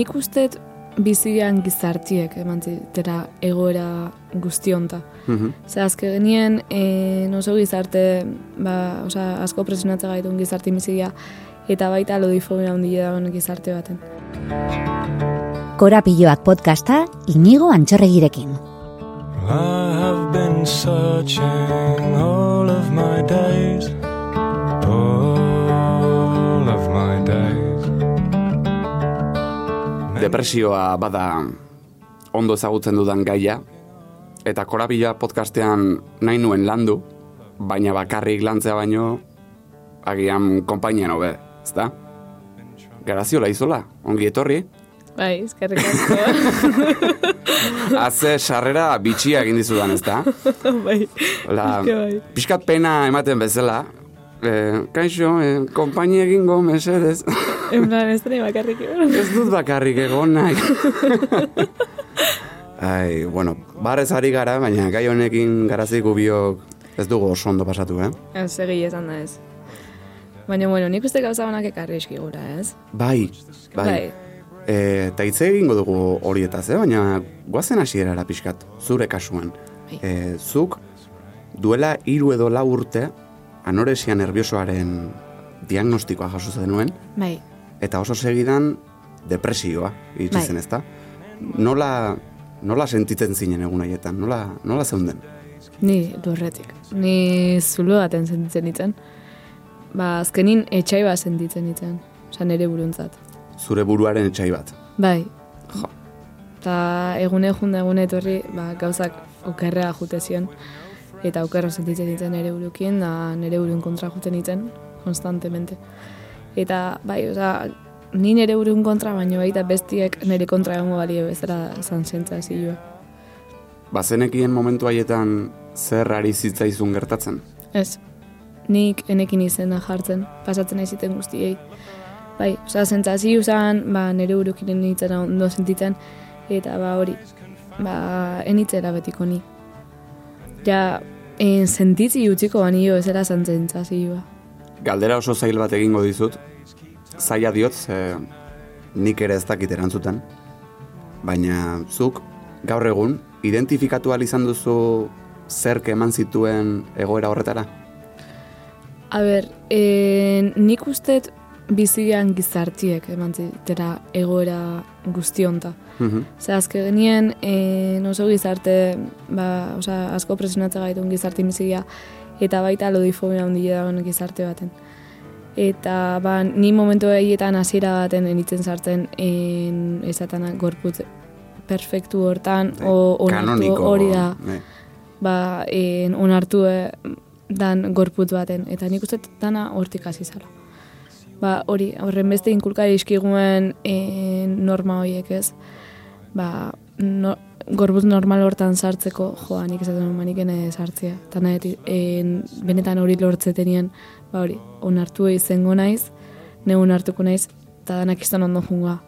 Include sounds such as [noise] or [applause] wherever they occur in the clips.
nik uste bizian gizartiek eman zitera egoera guztionta. Mhm. Zer, azke genien, e, oso gizarte, ba, oza, asko presionatza gaitun gizarte bizigia, eta baita lodifobia handia dagoen gizarte baten. Korapiloak podcasta inigo antxorregirekin. I have been searching all of my days, Depresioa bada ondo ezagutzen dudan gaia, eta korabila podcastean nahi nuen landu, baina bakarrik lantzea baino, agian konpainian hobe, ezta? Garaziola izola, ongi etorri, Bai, eskerrik asko. [laughs] Haze sarrera bitxia egin dizudan, ezta? [laughs] bai, Eske bai. pixkat pena ematen bezala, e, kaixo, e, konpaini egingo, mesedez, [laughs] en plan, ez dene bakarrik egon. ez dut bakarrik egon nahi. Ai, bueno, barrez ari gara, baina gai honekin garazik biok ez dugu oso ondo pasatu, eh? Ez egi esan da ez. Baina, bueno, nik uste gauza banak ekarri eskigura, ez? Bai, bai. E, eta hitz egingo dugu horietaz, eh? baina guazen hasierara pixkat, zure kasuan. Bai. E, zuk duela hiru edo lau urte anoresia nerviosoaren diagnostikoa jaso zenuen, Bai, eta oso segidan depresioa iritsi Bai. zen, ezta? Nola, nola sentitzen zinen egun haietan? Nola, nola zeunden? ni lurretik. Ni zulu baten sentitzen ditzen. Ba, azkenin etxai bat sentitzen ditzen. Osa, nire buruntzat. Zure buruaren etxai bat. Bai. Jo. Ta egune junda egune etorri, ba, gauzak okerrea jute zion. Eta okerra sentitzen ditzen nire burukin, da nire burun kontra juten ditzen, konstantemente. Eta, bai, oza, ni nire burun kontra, baino baita bestiek nire kontra egongo balio bezala zan sentzazioa. Bazenekien momentu haietan zer ari zitzaizun gertatzen? Ez, nik enekin izena jartzen, pasatzen nahi guztiei. Bai, oza, zentzazio zan, ba, nire burukin nintzen ondo sentitzen, eta ba hori, ba, enitzera betiko ni. Ja, en sentitzi utziko banio ezera zan zentzazioa. Galdera oso zail bat egingo dizut, zaila diot, ze nik ere ez dakit erantzuten, baina zuk gaur egun identifikatu izan duzu zerk eman zituen egoera horretara? A ber, en, nik ustet bizian gizartiek eman zitera egoera guztionta. Mhm. Ze azke genien en, oso gizarte, ba, oza, asko presionatza gaitun gizarte bizigia, eta baita lodifobia handia dagoen gizarte baten. Eta ba, ni momentu egietan hasiera baten enitzen sartzen en, esatana gorputz perfektu hortan, o, onartu hori da, eh, ba, en, onartu eh, dan gorputz baten, eta nik uste dana hortik hasi zala. Ba, hori, horren beste inkulkari iskiguen en, norma horiek ez, ba, no, gorputz normal hortan sartzeko, joa, nik esaten nuen manik ene sartzea. Eta nahi, en, benetan hori lortzetenien, ba hori, onartu izango naiz, ne onartuko naiz, eta danak izan ondo junga.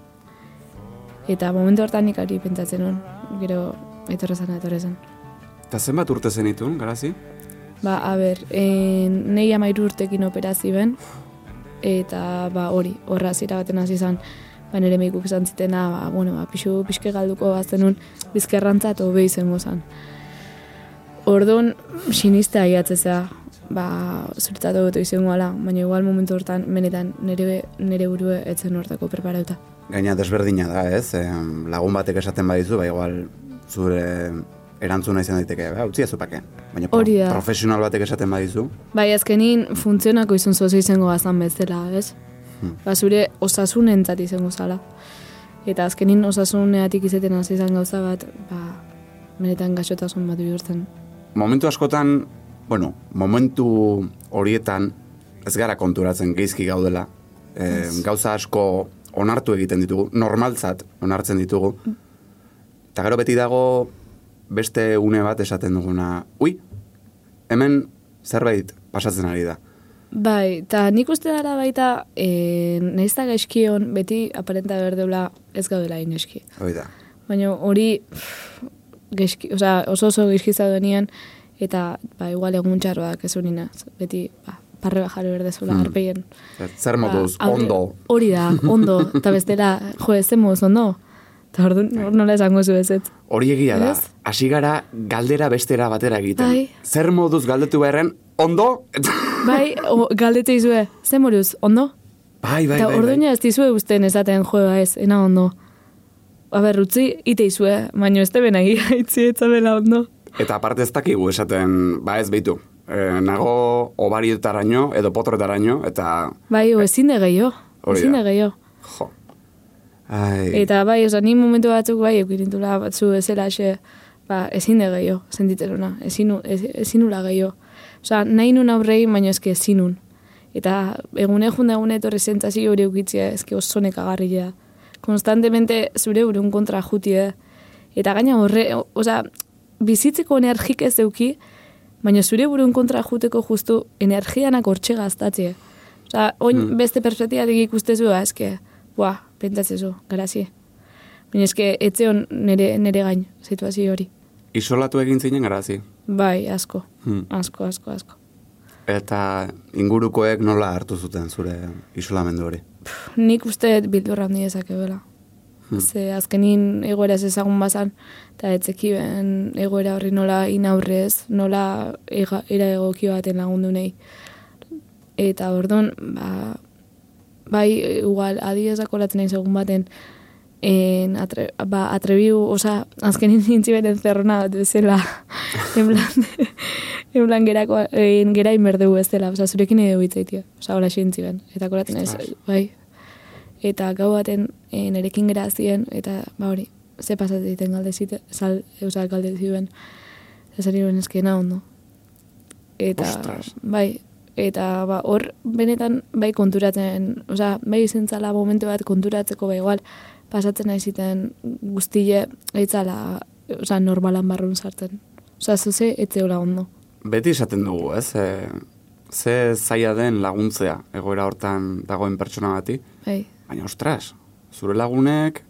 Eta momentu hortan nik ari pentsatzen nuen, gero etorrezan etorrezan. Eta zenbat urte zenitun, garazi? Ba, a ber, en, nei amairu urtekin operazi ben, eta ba, hori, horra zira baten hasi izan, ba, nire meikuk izan zitena, ba, bueno, ba, pixu, pixke galduko baztenun, bizkerrantza eta hobe izango zan. Orduan, siniste aiatzezea, ba, zuretzatu beto izango ala, baina igual momentu hortan, benetan, nire, nire burue etzen hortako preparauta. Gaina desberdina da, ez? Lagun batek esaten badizu, ba igual zure erantzuna izan daiteke, ba, utzi azupake. Baina pro- profesional batek esaten badizu, Bai, azkenin funtzionako izan zozo izango bazan bezala, ez? Hmm. Ba, zure osasunentzat izango zala. Eta azkenin osasuneatik izeten hasi izan gauza bat, ba, benetan gaixotasun bat bihurtzen. momentu askotan, bueno, momentu horietan ez gara konturatzen geizki gaudela. E, gauza asko onartu egiten ditugu, normaltzat onartzen ditugu. Eta gero beti dago beste une bat esaten duguna, ui, hemen zerbait pasatzen ari da. Bai, eta nik uste dara baita, e, nahiz da gaizkion, beti aparenta berdeula ez gaudela ineski. Hoi da. Baina hori gaizki, osea, oso oso gaizki zaudenean, eta ba, igual egun txarroak ez unina, beti ba, parre bajare berdezula, Hmm. arpeien. Zer moduz, Ba, ondo. Hori da, ondo, eta bestela, jo, ez moduz ondo. Eta hor nola esango zu ez. Hori egia da. Hasi gara galdera bestera batera egiten. Bai. Zer moduz galdetu beharren, ondo? Bai, o, galdete izue, ze moruz, ondo? bai, bai, Eta bai. orduan bai. ez dizue usten esaten joa ez, ena ondo. Aber, utzi, ite izue, baino ez teben agi [laughs] haitzi etzabela ondo. Eta aparte ez dakigu esaten, ba ez behitu. E, nago obarietaraino edo potroetaraino, eta... Bai, o ezin de gehiago, ezin de gehiago. Jo. Ai, Eta bai, oza, ni momentu batzuk bai, eukirintula batzu ezela xe, ba, ezin de gehiago, sentiteruna, ezin, ez, ezinula gehiago. Osa, nahi nun aurrei, baina ezke ezinun. Eta egune junda egune etorri zentzazio hori eukitzia, ezke oso nekagarria. Konstantemente zure burun kontra jutie. Eta gaina horre, oza, bizitzeko energik ez deuki, baina zure burun kontra juteko justu energianak hortxe gaztatzie. Osa, oin beste perspektibatik ikustezu, ba, eske, buah, pentsatzezu, garazi. Baina eske, etzeon nere, nere gain, situazio hori. isolatu egin zinen garazi. Bai, asko, Hmm. asko, asko, asko. Eta ingurukoek nola hartu zuten zure isolamendu hori. Nik uste bildurra handi dezakebela. Hmm. Ze azkenin egoera ez ezagun bazan, eta etzekiben egoera horri nola inaurrez, nola ega, era egoki baten lagundu nahi. Eta orduan, ba, bai, igual, adiezako latzen nahi segun baten, en, atre, ba, atrebiu, oza, azkenin [laughs] nintzi beren zerrona bat bezala, [laughs] en plan, en plan gerako, en, gera inberdeu ez dela, oza, zurekin edo hitzaitia, oza, hola xintzi ben, eta kolatzen ez, bai, eta gau baten e, nerekin gera zien, eta ba hori, ze pasatzen egiten galde zite, sal, eusa galde ziren, eta zer nuen eskena ondo. Eta, Ostras. bai, eta ba, hor benetan bai konturatzen, osea, bai zentzala momentu bat konturatzeko bai igual, pasatzen nahi ziten guztile eitzala, osea, normalan barrun sartzen. Osea, zuze, etzeola ondo. Beti esaten dugu, ez? E, ze zaila den laguntzea egoera hortan dagoen pertsona bati. Bai, Baina, ostras, zure lagunek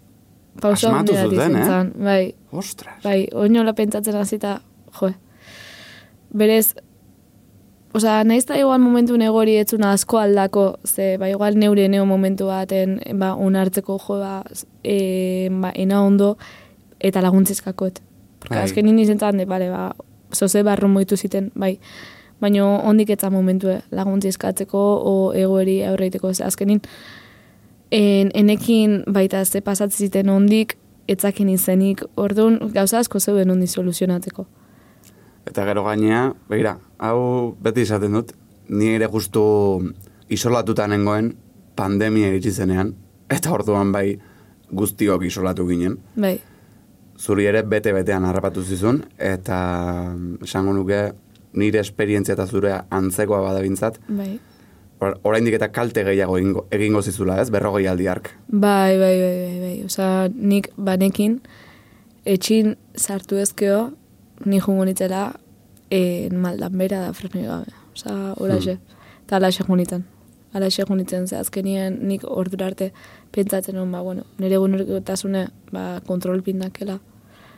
pausa asmatu zuten, eh? bai, Ostras. Bai, oinola pentsatzen hasita, jo. Berez, osea, nahiz da igual momentu negori etzuna asko aldako, ze, ba, igual neure neo momentu baten, ba, onartzeko jo, ba, e, ba, ena ondo, eta laguntzizkakot. Porque Bai. azkenin izentzan, de, bale, ba, zoze barru moitu ziten, bai, baino ondik etza momentue laguntzizkatzeko o egoeri aurreiteko, ze azkenin, en, enekin baita ze pasatzen ziten ondik, etzaken izenik, orduan gauza asko zeuden ondi soluzionatzeko. Eta gero gainea, begira, hau beti esaten dut, ni ere justu isolatuta nengoen pandemia iritsi zenean, eta orduan bai guztiok isolatu ginen. Bai, Zuri ere bete-betean harrapatu zizun, eta esango nuke nire esperientzia eta zure antzekoa badabintzat, bai. or- oraindik eta kalte gehiago egingo, egingo zizula, ez? Berrogei aldi hark. Bai, bai, bai, bai, bai. Osa, nik banekin, etxin sartu ezkeo, ni jungo nitzela, en maldan bera da freno gabe. Osa, horaxe. Eta alaxe junitzen. Alaxe junitzen, ze azkenien nik ordura arte pentsatzen hon, ba, bueno, nire gunerkotasune, ba, kontrolpin dakela.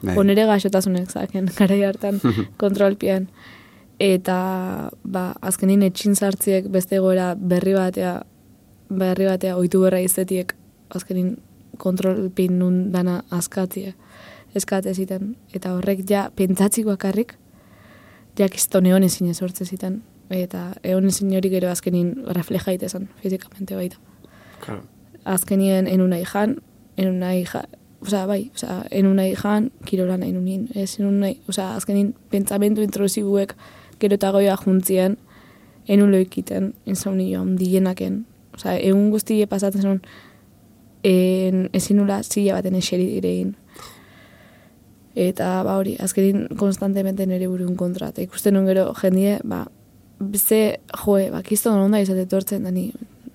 Bai. O nire gaixotasunek zaken, [laughs] garai hartan [laughs] kontrolpian. Eta, ba, azkenin etxin sartziek beste goera berri batea, berri batea oitu berra izetiek, azkenin kontrolpin nun dana askatzie, eskate ziten. Eta horrek ja, pentsatzik bakarrik, ja kiston egon ezin sortze ziten. Eta egon ezin hori gero azkenin refleja itezan, fizikamente baita Claro. azkenien en una hijan, en una hija, osea, bai, osea, en una hijan, kirola nahi nunin, ez, en una, osea, azkenin pentsamentu intrusibuek gero eta goia juntzien, enun loikiten, insomnio handienaken, osea, egun guztie pasatzen zuen, en, ezin nula zila baten eseri direin. Eta, ba hori, azkenin konstantemente nire burun kontra. Eta ikusten nun gero jendie, ba, ze, joe, ba, kiston onda izate tortzen, da ni,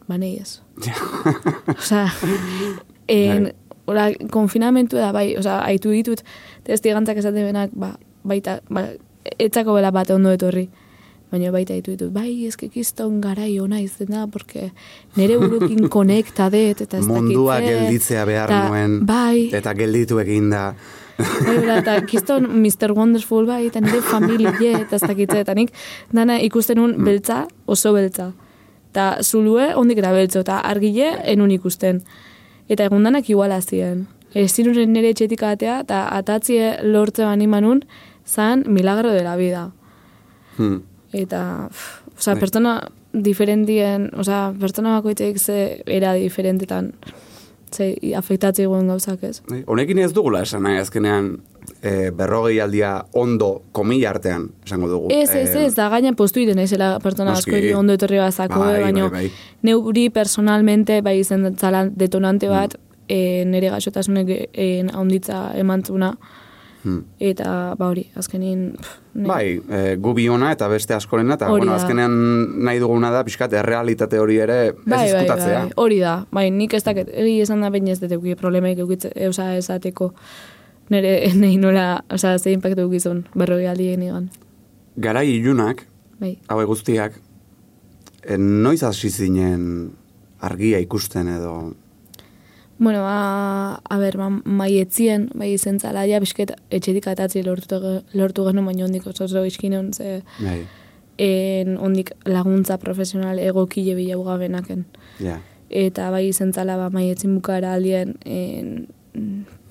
ba, nahi ez. [laughs] Osa, en, ora, konfinamentu da, bai, osa, haitu ditut, testigantzak esaten benak, ba, baita, ba, etzako bela bate ondo etorri. Baina baita ditu ditut, bai, eske kiston garai ona izen da, porque nire burukin [laughs] konekta det, eta ez Mundua zer, gelditzea behar eta, nuen, Bai, eta gelditu. Bai, bera, eta kiston Mr. Wonderful bai, eta nire familie, eta ez dakitze, eta nik dana ikusten un beltza, oso beltza. Eta zulue, ondik era beltzo, eta argile, enun ikusten. Eta egun danak iguala ziren. Ez ziruren nire etxetik atea, eta atatzie lortze bani manun, zan milagro de la vida. Hmm. Eta, osea, Bai. pertsona diferentien, osea, pertsona bakoitek ze era diferentetan, ze afektatze guen gauzak ez. Bai, Honekin ez dugula esan nahi azkenean e, berrogei aldia ondo komila artean esango dugu. Ez, ez, Eh, ez, da gaina postu iten ezela pertsona Noski. askori ondo etorri bazako, Bai, baina bai, bai. neuri personalmente bai izan detonante bat, e, nire gaixotasunek e, haunditza emantzuna, Hmm. eta ba hori, azkenin... pff, Bai, e, gu biona eta beste askorena, eta bueno, azkenean nahi duguna da, pixkat, errealitate hori ere ez Bai, bai, izkutatzea. bai, hori da. Bai, nik ez dakit, egi esan da baina ez dut euki problemaik eukitze, eusa esateko nire [laughs] nahi nola, oza, ze impactu eukizun, berroi aldi egan. Garai ilunak, Bai. hauek guztiak, e, noiz hasi zinen argia ikusten edo... Bueno, ba, a ber, ba, maietzien, bai izen zala, ja, bisket, etxetik atatzi lortu, lortu genuen, baina ondik oso oso izkinon, ze, Bai, en, ondik laguntza profesional egokile bilau gabenaken. ja. Eta bai izen zala, ba, maietzin bukara aldien, en,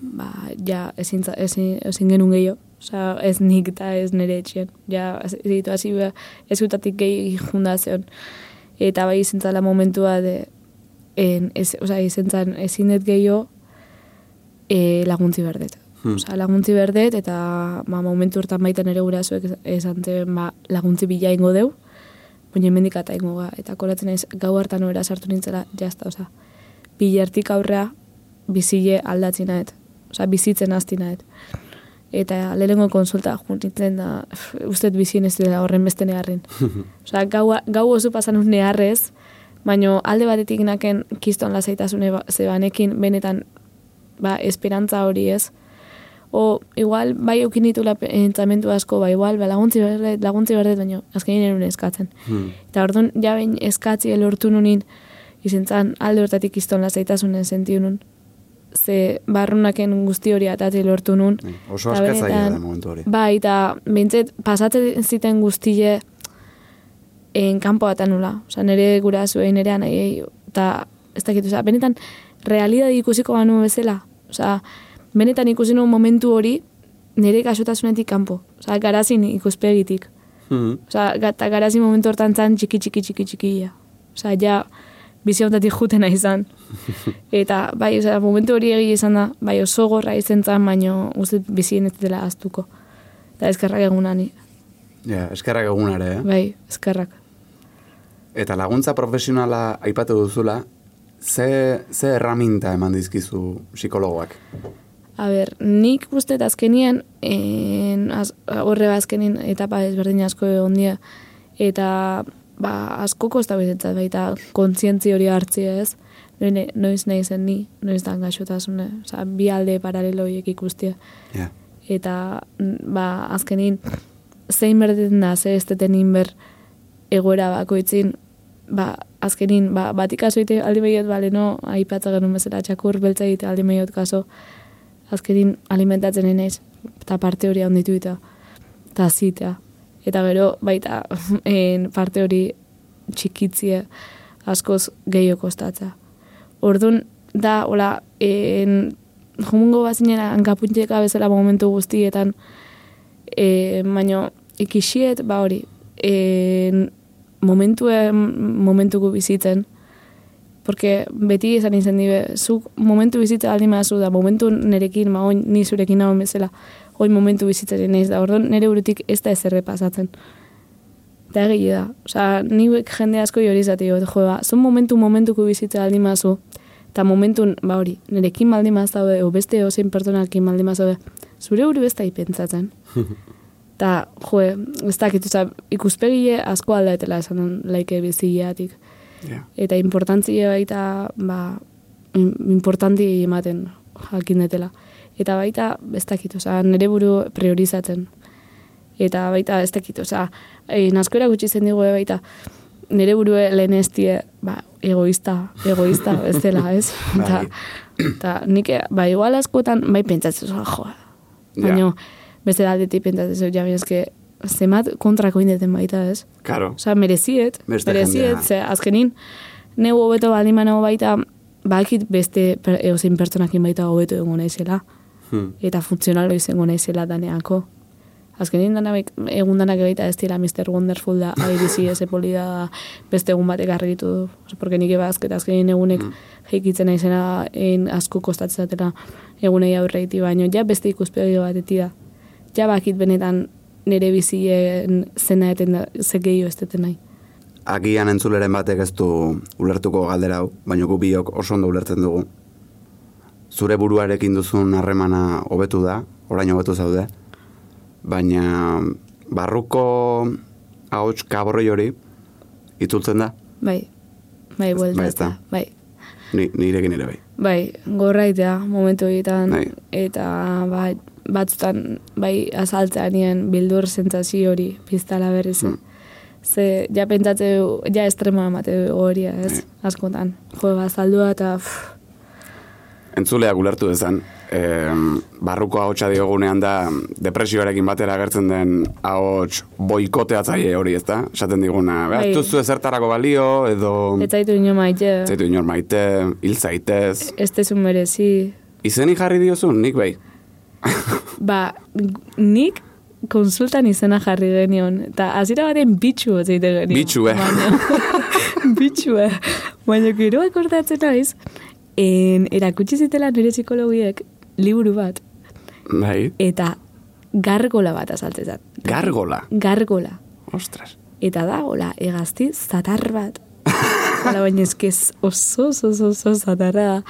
ba, ja, ezin, ezin, ezin genuen gehiago. Osa, ez nik eta ez nire etxien. Ja, situazio ba, ez gutatik gehi jundazion. Eta bai izen zala momentua de, en, ez, oza, izen zan, ezin dut gehiago e, laguntzi berdet. Hmm. Osa, laguntzi berdet, eta ba, momentu hortan baita nire gurasoek esan zen, ba, laguntzi bila ingo deu, baina hemendik ata ingo ga. Eta koratzen ez, gau hartan obera sartu nintzela, jazta, oza, bilertik aurrea, bizile aldatzi nahet. Osa, bizitzen hasti nahet. Eta lehenengo konsulta jun nintzen da, uste bizien ez dela horren beste neharrin. [laughs] Osa, gau, gau oso pasan un neharrez, baino alde batetik naken kiston lasaitasune ba, zebanekin benetan ba, esperantza hori ez. O, igual, bai eukin ditula pentsamentu asko, ba, igual, ba, laguntzi berdet, laguntzi berdet, baino, azkenin erun eskatzen. Hmm. Eta orduan, ja behin eskatzi lortu nunin, izentzan alde hortatik kiston lasaitasunen sentiu nun. Ze barrunaken guzti hori atatzi lortu nun. Bai, Oso benetan- da momentu hori. Bai, eta bintzet, pasatzen ziten guztile en kanpo atanula. Osa, nire gura zuen nire nahi, eta ez dakit, osa, benetan, realidade ikusiko banu bezala. Osa, benetan ikusi nuen momentu hori, nire kasotasunetik kanpo. Osa, garazin ikuspegitik. Hmm. Osa, eta garazin momentu hortan zan txiki, txiki, txiki, txikia. Osa, ja, biziontatik jutena izan. [laughs] Eta, bai, osa, momentu hori egi izan da, bai, oso gorra izan zan, baino, uste bizien ez dela aztuko. Eta eskerrak egunani, Ja, eskerrak egunare, eh? bai, eskerrak. Eta laguntza profesionala aipatu duzula, ze, ze erraminta eman dizkizu psikologoak? A ber, nik uste eta azkenien, en, az, horre azkenin etapa ezberdin asko egon dira, eta ba, asko kosta bezetzat, baita kontzientzi hori hartzi ez, Noine, noiz nahi zen ni, noiz dan gaixotasune, oza, bi alde paralelo horiek ikustia. Ja. Eta, ba, azkenin, zein berdeten da, ze ez deten inber egoera bakoitzin, ba, azkenin, ba, batik kaso ite aldi behiot, bale, no, aipatza genuen bezala, txakur beltza egite aldi behiot kaso, azkenin alimentatzen naiz eta parte hori handitu eta eta zitea. Eta gero, baita, [laughs] en parte hori txikitzie askoz gehiago kostatza. Orduan, da, hola, en, jomungo bazinera hankapunteka bezala momentu guztietan, e, baino ikixiet, ba hori, e, momentue, momentuko bizitzen, porque beti esan izan dibe, zuk momentu bizitza aldi mazu da, momentu nerekin, ma oin ni zurekin nagoen bezala, oin momentu bizitzaren naiz da, orduan nere burutik ez da ezerre pasatzen. Eta egile da. Osa, ni jende asko hori izate jo, jo, ba, zun momentu momentuko bizitza aldi mazu, eta momentun, ba hori, nerekin maldi maz daude, o beste ozein pertsonakin maldi maz daude, zure buru ez da ipentsatzen. [laughs] Eta, jo, ez dakit, oza, ikuspegile asko aldaetela esan laike bizileatik. Ja. Eta importantzia baita, ba, im- importanti ematen jakin detela. Eta baita, ez dakit, oza, nire buru priorizatzen. Eta baita, ez dakit, oza, e, naskora gutxi zen digu baita, nire burue lehen estie, ba, egoista, egoista, [laughs] ez dela, ez? Eta, Bai. nik, ba, igual askotan, bai pentsatzen, jo. Baina, beste da aldetik pentsatzen, ja, baina eske, zemat kontrako indeten baita, ez? Karo. Osa, mereziet, Beste mereziet, ze azkenin, neu hobeto baldin banago baita, bakit beste per, eozein pertsonakin baita hobeto egongo naizela, Hmm. eta funtzionalo izango naizela daneako. Azkenin dana baik- egun danak baita ez dira Mr. Wonderful da, ari bizi ez epoli da beste egun batek argitu du. Osa, porque nik eba azketa azkenin egunek Mm. jeikitzen naizena en asko kostatzen zatela egunei aurreiti baino, ja beste ikuspegi bat da. Ja bakit benetan nire bizien zena eten da, ze gehiago ez deten nahi. Agian entzuleren batek ez du ulertuko galdera hau, baina gu biok oso ondo ulertzen dugu. Zure buruarekin duzun harremana hobetu da, orain hobetu zaude, baina barruko ahots kaborroi hori itzultzen da, Bai, bai, Ez- bai, ez da. bai. ni, nirekin ere bai. Bai, gorraitea momentu horietan Bai. eta ba, batzutan bai azaltzean nien bildur sentsazio hori piztala berriz. Hmm. Ze ja pentsatze ja estrema emate hori ez, Bai. askotan. Jo, bazaldua eta pff, Entzuleak ulertu dezan, em, barruko ahotsa diogunean da depresioarekin batera agertzen den ahots boikoteatzaile hori, ezta? Esaten diguna, Bai. duzu ezertarako balio, edo ez zaitu ino maite, zaitu inor maite, hil zaitez. ez tezun merezi. Izeni jarri diozun, nik bai. Ba, nik konsultan izena jarri genion, eta hasiera baten bitxu zeite genion. Bitxue. Baina, [laughs] bitxue. Baina gero akordatzen naiz, en, erakutsi zitela nire psikologiek liburu bat, Bai, eta gargola bat azaltzezat. gargola. Gargola. Ostras. Eta da, hola, egazti zatar bat. [laughs] Hala baina eskez oso, oso, oso, oso zatarra da.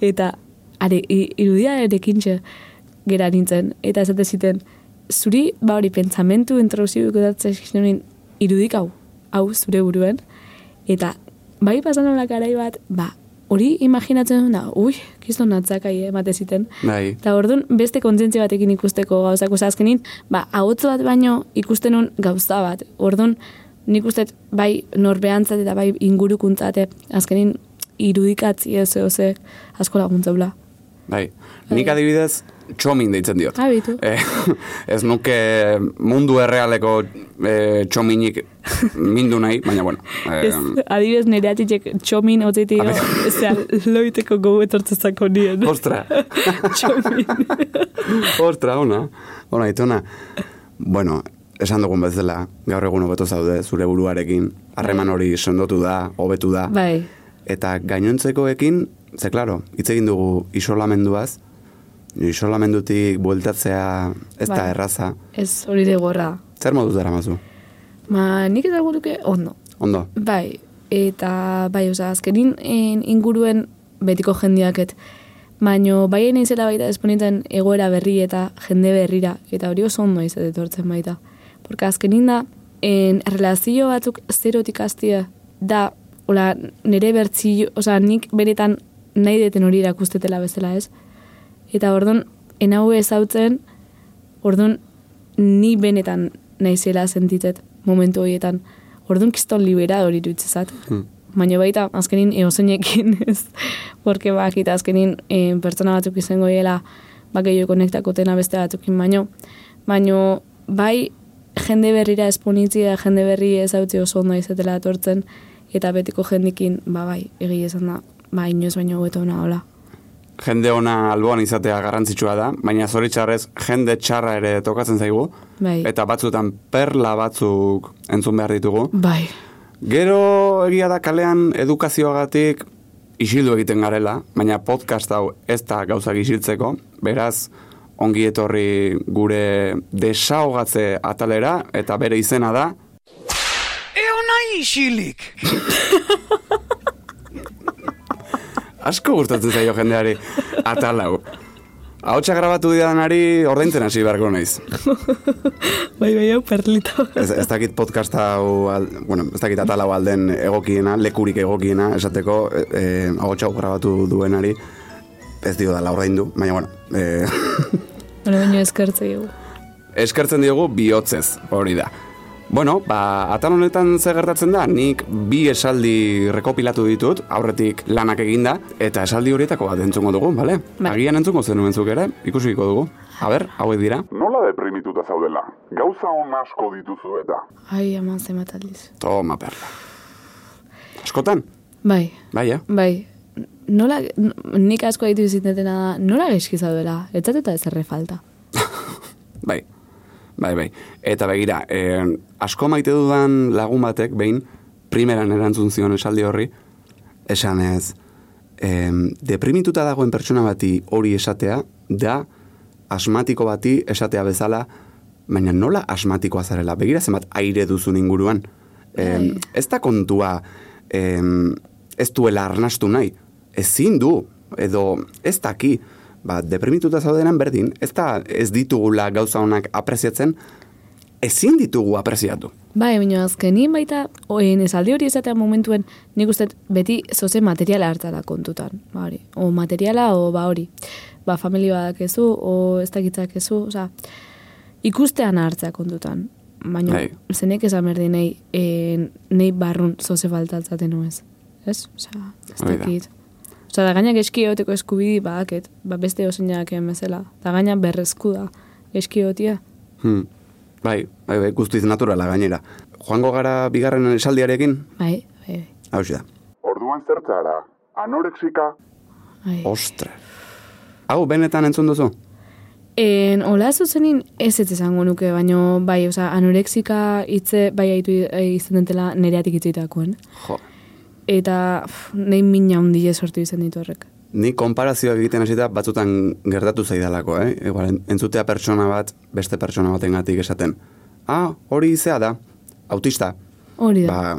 Eta, are, irudia erekintxe gera nintzen. Eta esate ziten, zuri, ba hori, pentsamentu introduziu ikudatzen irudik hau, hau zure buruen. Eta, bai pasan hola garai bat, ba, hori imaginatzen duna, ui, kiston natzakai emate ziten. Bai, Eta orduan beste kontzientzia batekin ikusteko gauzak, azkenin, ba, ahotz bat baino ikusten nun gauza bat. Orduan, nik uste bai norbeantzat eta bai ingurukuntzate, azkenin irudikatzi ez ze asko laguntzaula. bai. Nik adibidez, txomin deitzen diot. Habitu. Eh, [laughs] ez nuke mundu errealeko eh, txominik mindu nahi, baina bueno. [laughs] Eh, Ez, adibidez nire atitxek txomin otzeiti A zea, loiteko gogo etortzezako nien. [laughs] Ostra, txomin. ostra, ona. Ona, itona. Bueno, esan dugun bezala, gaur egun hobeto zaude zure buruarekin, harreman hori sendotu da, hobetu da. bai, Eta gainontzekoekin, ze klaro, hitz egin dugu isolamenduaz, isolamendutik bueltatzea ez da Bai. erraza. ez hori de gorra. Zer moduz dara mazu? Ma, nik eta guruke ondo. Ondo, Bai, eta bai, oza, azkenin en, inguruen betiko jendiaket. Baino, bai naizela baita esponitzen egoera berri eta jende berrira, eta hori oso ondo izate etortzen baita. Porque azkenin da, en relazio batzuk zerotik hastia da, ola, nire bertzio, oza, nik beretan nahi deten hori erakustetela bezala ez. Eta orduan, enau ezautzen, orduan, ni benetan naizela sentitzet momentu horietan. Orduan kiston liberador iruditzezat. Hmm. Baina baita, azkenin eozenekin [laughs] ez. Porque bakita azkenin e, pertsona batzuk izango diela bakeio konektakotena beste batzukin baino. Baino, bai, jende berrira esponitzia, jende berri ezautzi oso ondo izatela etortzen, eta betiko jendikin, ba bai, egia esan da, ba, inoz baino hobeto ona hola. Jende ona alboan izatea garrantzitsua da, baina zoritxarrez jende txarra ere tokatzen zaigu, Bai, eta batzutan perla batzuk entzun behar ditugu. bai, Gero egia da kalean edukazioagatik isildu egiten garela, baina podcast hau ez da gauzak isiltzeko, beraz ongi etorri gure desahogatze atalera, eta bere izena da, Eona isilik! [laughs] asko gustatzen zaio jendeari atal hau. Ahotsa grabatu didanari ordaintzen hasi beharko naiz. [laughs] bai, bai, hau perlita. Ez, ez dakit podcast hau, al, bueno, ez dakit atal hau alden egokiena, lekurik egokiena, esateko, e, e, ahotsa grabatu duenari, ez dio da ordaindu, baina bueno, e, [laughs] Bueno, baino eskertze dugu. eskertzen diogu bihotzez, hori da. Bueno, ba, atal honetan ze gertatzen da, nik bi esaldi rekopilatu ditut, aurretik lanak eginda, eta esaldi horietako bat entzungo dugu, bale? Bai. Agian entzungo zenuen zuk ere, ikusiko dugu. A ber, hauek dira. Nola deprimituta zaudela? Gauza on asko dituzu eta. Ai, ama zenbat aldiz. Toma, perla. Askotan? Bai, Bai, eh? bai. Nola, nik asko ditu zintetena da, nola gaizki zaudela, ez zatuta ez erre falta. [laughs] Bai, bai, bai. Eta begira, eh, asko maite dudan lagun batek, behin, primeran erantzun zion esaldi horri, esan ez, eh, deprimituta dagoen pertsona bati hori esatea, da asmatiko bati esatea bezala, baina nola asmatikoa zarela? Begira zenbat aire duzun inguruan. Eh, ez da kontua eh, ez duela arnastu nahi. Ezin du, edo ez daki, ba, deprimituta zaudenan berdin, ez da ez ditugula gauza honak apreziatzen, ezin ditugu apreziatu. Bai, baina azkenin baita, oen esaldi hori esatea momentuen, nik uste beti zoze materiala hartala kontutan, ba hori. O materiala, o ba hori. Ba, familia badakezu, o ez dakitzakezu, oza, ikustean hartzea kontutan. Baina, Bai. zenek esan berdi nahi, e, nahi barrun zoze faltatzaten nuez. Ez? Oza, ez da. dakit. Oza, da gaina geski egoteko eskubidi badaket, ba beste oseinak bezala. Da gaina berrezku da geski egotia. Hmm. Bai, bai, bai, guztiz naturala gainera. Joango gara bigarren esaldiarekin, Bai, bai, bai. hau da. Orduan zertzara, anorexika, bai. Ostre. Hau, benetan entzun duzu? En, hola zuzenin ez ez esango nuke, baino bai, oza, anorexika hitze bai haitu izan dentela nereatik hitzeitakoen. Jo. Eta pff, nahi mina hundile sortu izan ditu horrek. Ni konparazioak egiten hasita batzutan gertatu zaidalako, eh? Igual, en- entzutea pertsona bat, beste pertsona batengatik esaten. Ah, hori izea da, autista. Hori da. Ba,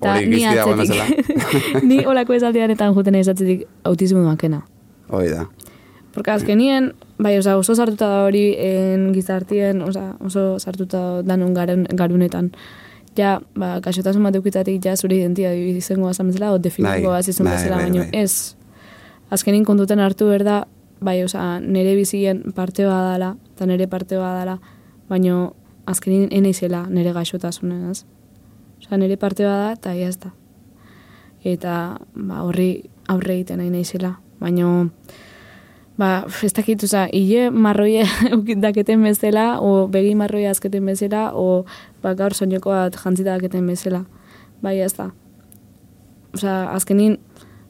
Ta hori ni gizki dagoen bezala. atzetik, [laughs] ni olako esaldianetan juten izatzetik autismo makena. hori da. Porque azkenien, bai, oza, oso sartuta da hori en gizartien, oza, oso sartuta danon garun, garunetan. Ja, ba, kasotasun bat eukitatik ja zure identia izango azan bezala, o definiko Bai, az izan bai, bezala, bai, baino bai. ez. Azkenin kontuten hartu berda, bai, oza, nire bizien parte badala, eta nire parte badala, baino azkenin eneizela nire gaixotasuna, ez? Oza, nire parte bada, eta ez da. Eta, ba, horri aurre egiten nahi naizela, baino, ba, ez dakit, oza, hile marroia [laughs] daketen bezala, o begi marroia azketen bezala, o ba, gaur soineko bat jantzita daketen bezala. Bai, ez da. Oza, azkenin,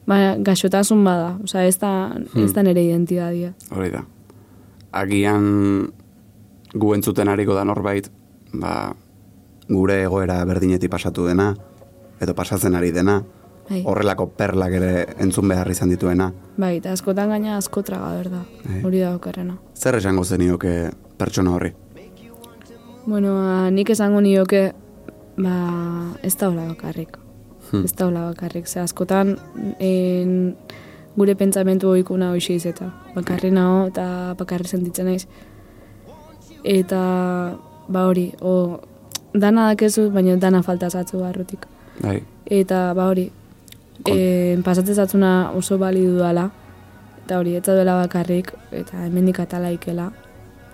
ba, gaixotasun bada, oza, ez da, ez da nire identidadia. Hori da. Agian gu entzuten ariko da norbait, ba, gure egoera berdinetik pasatu dena, edo pasatzen ari dena, Bai. horrelako perlak ere entzun behar izan dituena. Bai, eta askotan gaina asko traga, berda. Bai. Hori da okerrena. Zer esango zenioke pertsona horri? Bueno, ba, nik esango nioke, ba, ez da hola bakarrik. Ez da hola bakarrik. Ze askotan, en, gure pentsamentu oikuna hoxe izeta. Bakarri nago eta bakarri sentitzen naiz. Eta, ba hori, o, dana dakezu, baina dana falta zatzu barrutik. Bai, Eta, ba hori, e, pasatzen oso bali dudala, eta hori, ez duela bakarrik, eta hemendik atala ikela.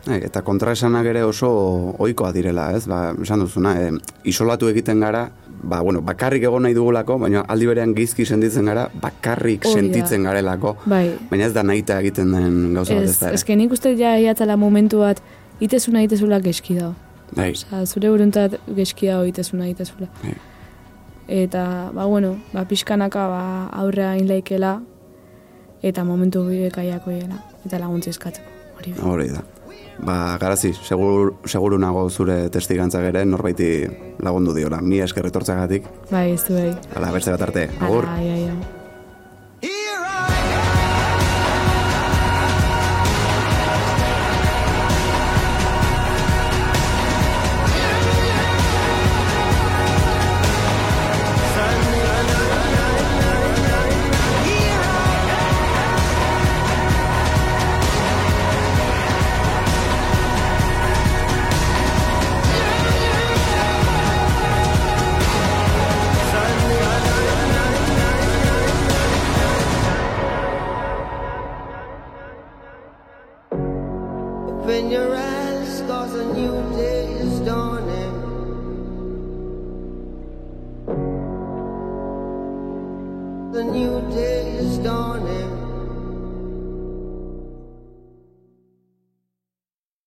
Bai, eta kontraesanak ere oso ohikoa direla, ez? Ba, esan duzuna, e, isolatu egiten gara, ba, bueno, bakarrik egon nahi dugulako, baina aldi berean gizki sentitzen gara, bakarrik Hori da. sentitzen garelako. Bai, Baina ez da nahita egiten den gauza bat ez Ez, da. ez nik uste ja iatzala momentu bat, itezuna itezula geski da. Bai, Osa, zure buruntat geski da itezuna itezula. Bai. Eta, ba, bueno, ba, pixkanaka ba, aurrea inlaikela, eta momentu bidekaiako hiela, eta laguntza eskatzeko. Hori da. hori da. Ba, garazi, segur, seguru nago zure testigantzak ere norbaiti lagundu diola. Mi eskerretortzagatik, Bai, ez du bai. ala beste bat arte. Agur. Ala, ai, ai, ai.